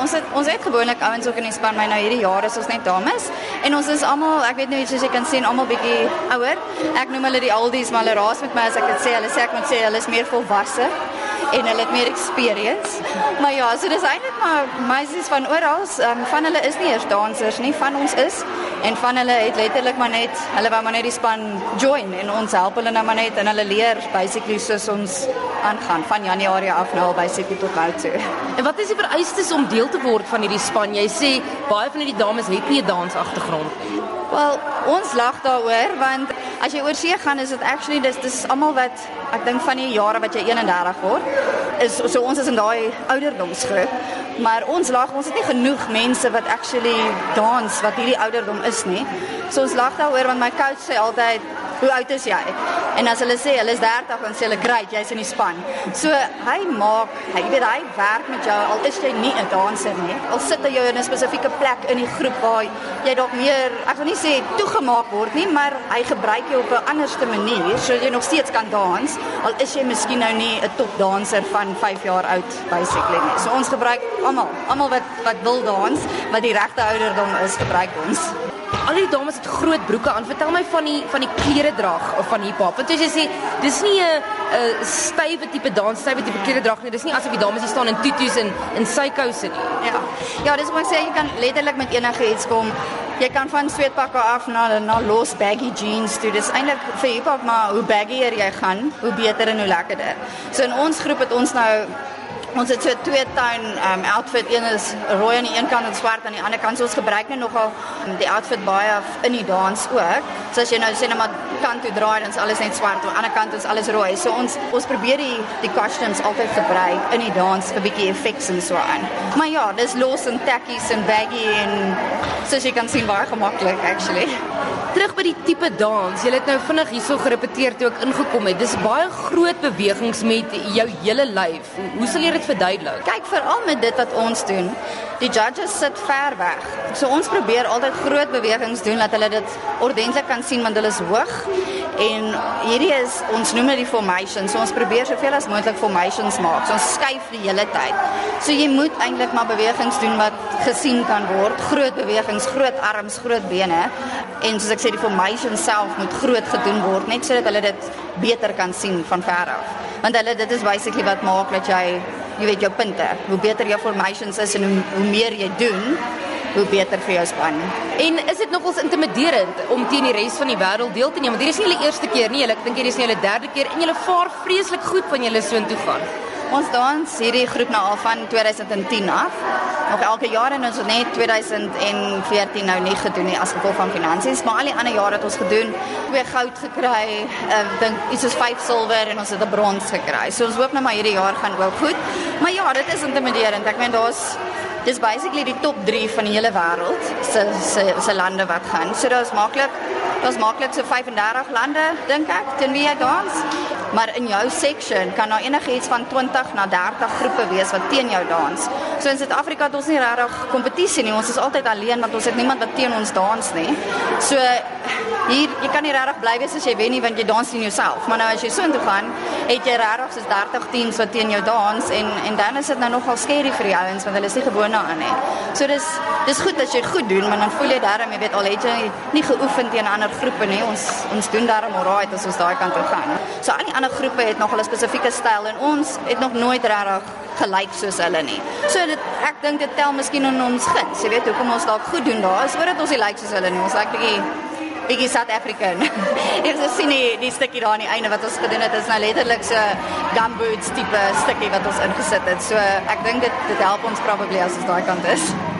ons het ons het gewoonlik ouens ook in die span, maar nou hierdie jaar is ons net dames. En ons is almal, ek weet nie soos jy kan sien, almal bietjie ouer. Ek noem hulle die oldies, maar hulle raas met my as ek dit sê. Hulle sê ek moet sê hulle is meer volwasse en hulle het meer experience. Maar ja, so dis eintlik maar meisies van oral, um, van hulle is nie eers dansers nie, van ons is en van hulle het letterlik maar net hulle wou maar net die span join en ons help hulle nou maar net en hulle leer basically soos ons aangaan van Januarie af nou al basically tot nou toe. En wat is die vereistes om deel te word van hierdie span? Jy sê baie van hierdie dames het nie 'n dansagtergrond nie. Wel, ons lag daaroor want as jy oor see gaan is dit actually dis dis almal wat ek dink van die jare wat jy 31 word is so ons is in daai ouderdomsgroep maar ons lag ons het nie genoeg mense wat actually dans wat hierdie ouderdom is nie. So ons lag daaroor want my coach sê altyd hoe oud is jy? En as hulle sê hulle is 30 dan sê hulle great, jy's in die span. So hy maak, hy weet hy werk met jou al is jy nie 'n danser nie. Al sit hy jou in 'n spesifieke plek in die groep waar jy dalk meer, ek wil nie sê toegemaak word nie, maar hy gebruik jou op 'n anderste manier sodat jy nog steeds kan dans. Al is jy miskien nou nie 'n topdanser van 5 jaar oud basically nie. So ons gebruik almal, almal wat wat wil dans, wat die regte ouderdom is, gebruik ons. Al die dames het groot broeke aan. Vertel my van die van die klere draag of van hiphop. Want as jy sê, dis nie 'n 'n stywe tipe dans, stywe tipe klere draag nie. Dis nie asof die dames hier staan in tutus en in sykouse nie. Ja. Ja, dis wat ek sê, jy kan letterlik met enige iets kom. Jy kan van sweetpakke af na na los baggy jeans toe. Dis eintlik vir hiphop maar hoe baggier jy gaan, hoe beter en hoe lekkerder. So in ons groep het ons nou Ons het so twee tone um outfit, een is rooi aan die een kant en swart aan die ander kant. So ons gebruik net nogal um, die outfit baie in die dans ook. So as jy nou sê net maar kant toe draai, dan is alles net swart, aan die ander kant is alles rooi. So ons ons probeer die die costumes altyd gebruik in die dans vir bietjie effects en so aan. Maar ja, dis los en tackies en baggy en soos jy kan sien baie gemaklik actually. Terug by die tipe dans. Jy het nou vinnig hierso gerepeteer toe ek ingekom het. Dis baie groot bewegings met jou hele lyf. Hoe sal jy dit verduidelik? Kyk veral met dit wat ons doen. Die judges sit ver weg. So ons probeer altyd groot bewegings doen dat hulle dit ordentlik kan sien want hulle is hoog. En hierdie is ons noem dit die formation. So ons probeer soveel as moontlik formations maak. So ons skuif die hele tyd. So jy moet eintlik maar bewegings doen wat gesien kan word. Groot bewegings, groot arms, groot bene. En soos ek sê die formation self moet groot gedoen word net sodat hulle dit beter kan sien van ver af. Want hulle dit is basically wat maak dat jy jy weet jou punte. Hoe beter jou formations is en hoe, hoe meer jy doen, hoe beter vir jou span. En is dit nogals intimiderend om teen die res van die wêreld deel te neem? Want hierdie is nie julle eerste keer nie, ek dink hierdie is nou julle derde keer en julle vaar vreeslik goed van julle so intoe gaan. Ons dans hierdie groep nou al van 2010 af. Nog elke jaar en ons het net 2014 nou nie gedoen nie as gevolg van finansies, maar al die ander jare het ons gedoen. Twee goud gekry, ek uh, dink iets soos 5 silwer en ons het 'n brons gekry. So ons hoop nou maar hierdie jaar gaan ook goed. Maar ja, dit is intimiderend. Ek meen daar's dis basically die top 3 van die hele wêreld se se se lande wat gaan. So is maklik. Is maklik so 35 lande dink ek teen wie jy dans. Maar in jou section kan daar enigiets van 20 na 30 groepe wees wat teen jou dans. So in Suid-Afrika het ons nie regtig kompetisie nie. Ons is altyd alleen want ons het niemand wat teen ons dans nie. So hier jy kan nie regtig bly wees as jy wen nie want jy dans nie jouself. Maar nou as jy so intoe gaan, het jy regtig soos 30 teams wat teen jou dans en en dan is dit nou nogal scary vir die ouens want hulle is nie gewoond daaraan nie. So dis dis goed as jy goed doen, maar dan voel jy darm, jy weet al het jy nie geoefen teen ander groepe nie. Ons ons doen darm alright as ons daai kant toe gaan. So al die ander groepe het nog 'n spesifieke styl en ons het nog nooit regtig gelyk soos hulle nie. So dit ek dink dit tel miskien in ons guns. Jy weet hoekom ons dalk goed doen daar is omdat ons nie lyk soos hulle nie. Ons lyk bietjie bietjie South African. Ek het sien die, die stukkie daar aan die einde wat ons gedoen het is nou letterlik so gumboots tipe stukkie wat ons ingesit het. So ek dink dit dit help ons probably as ons daai kant is.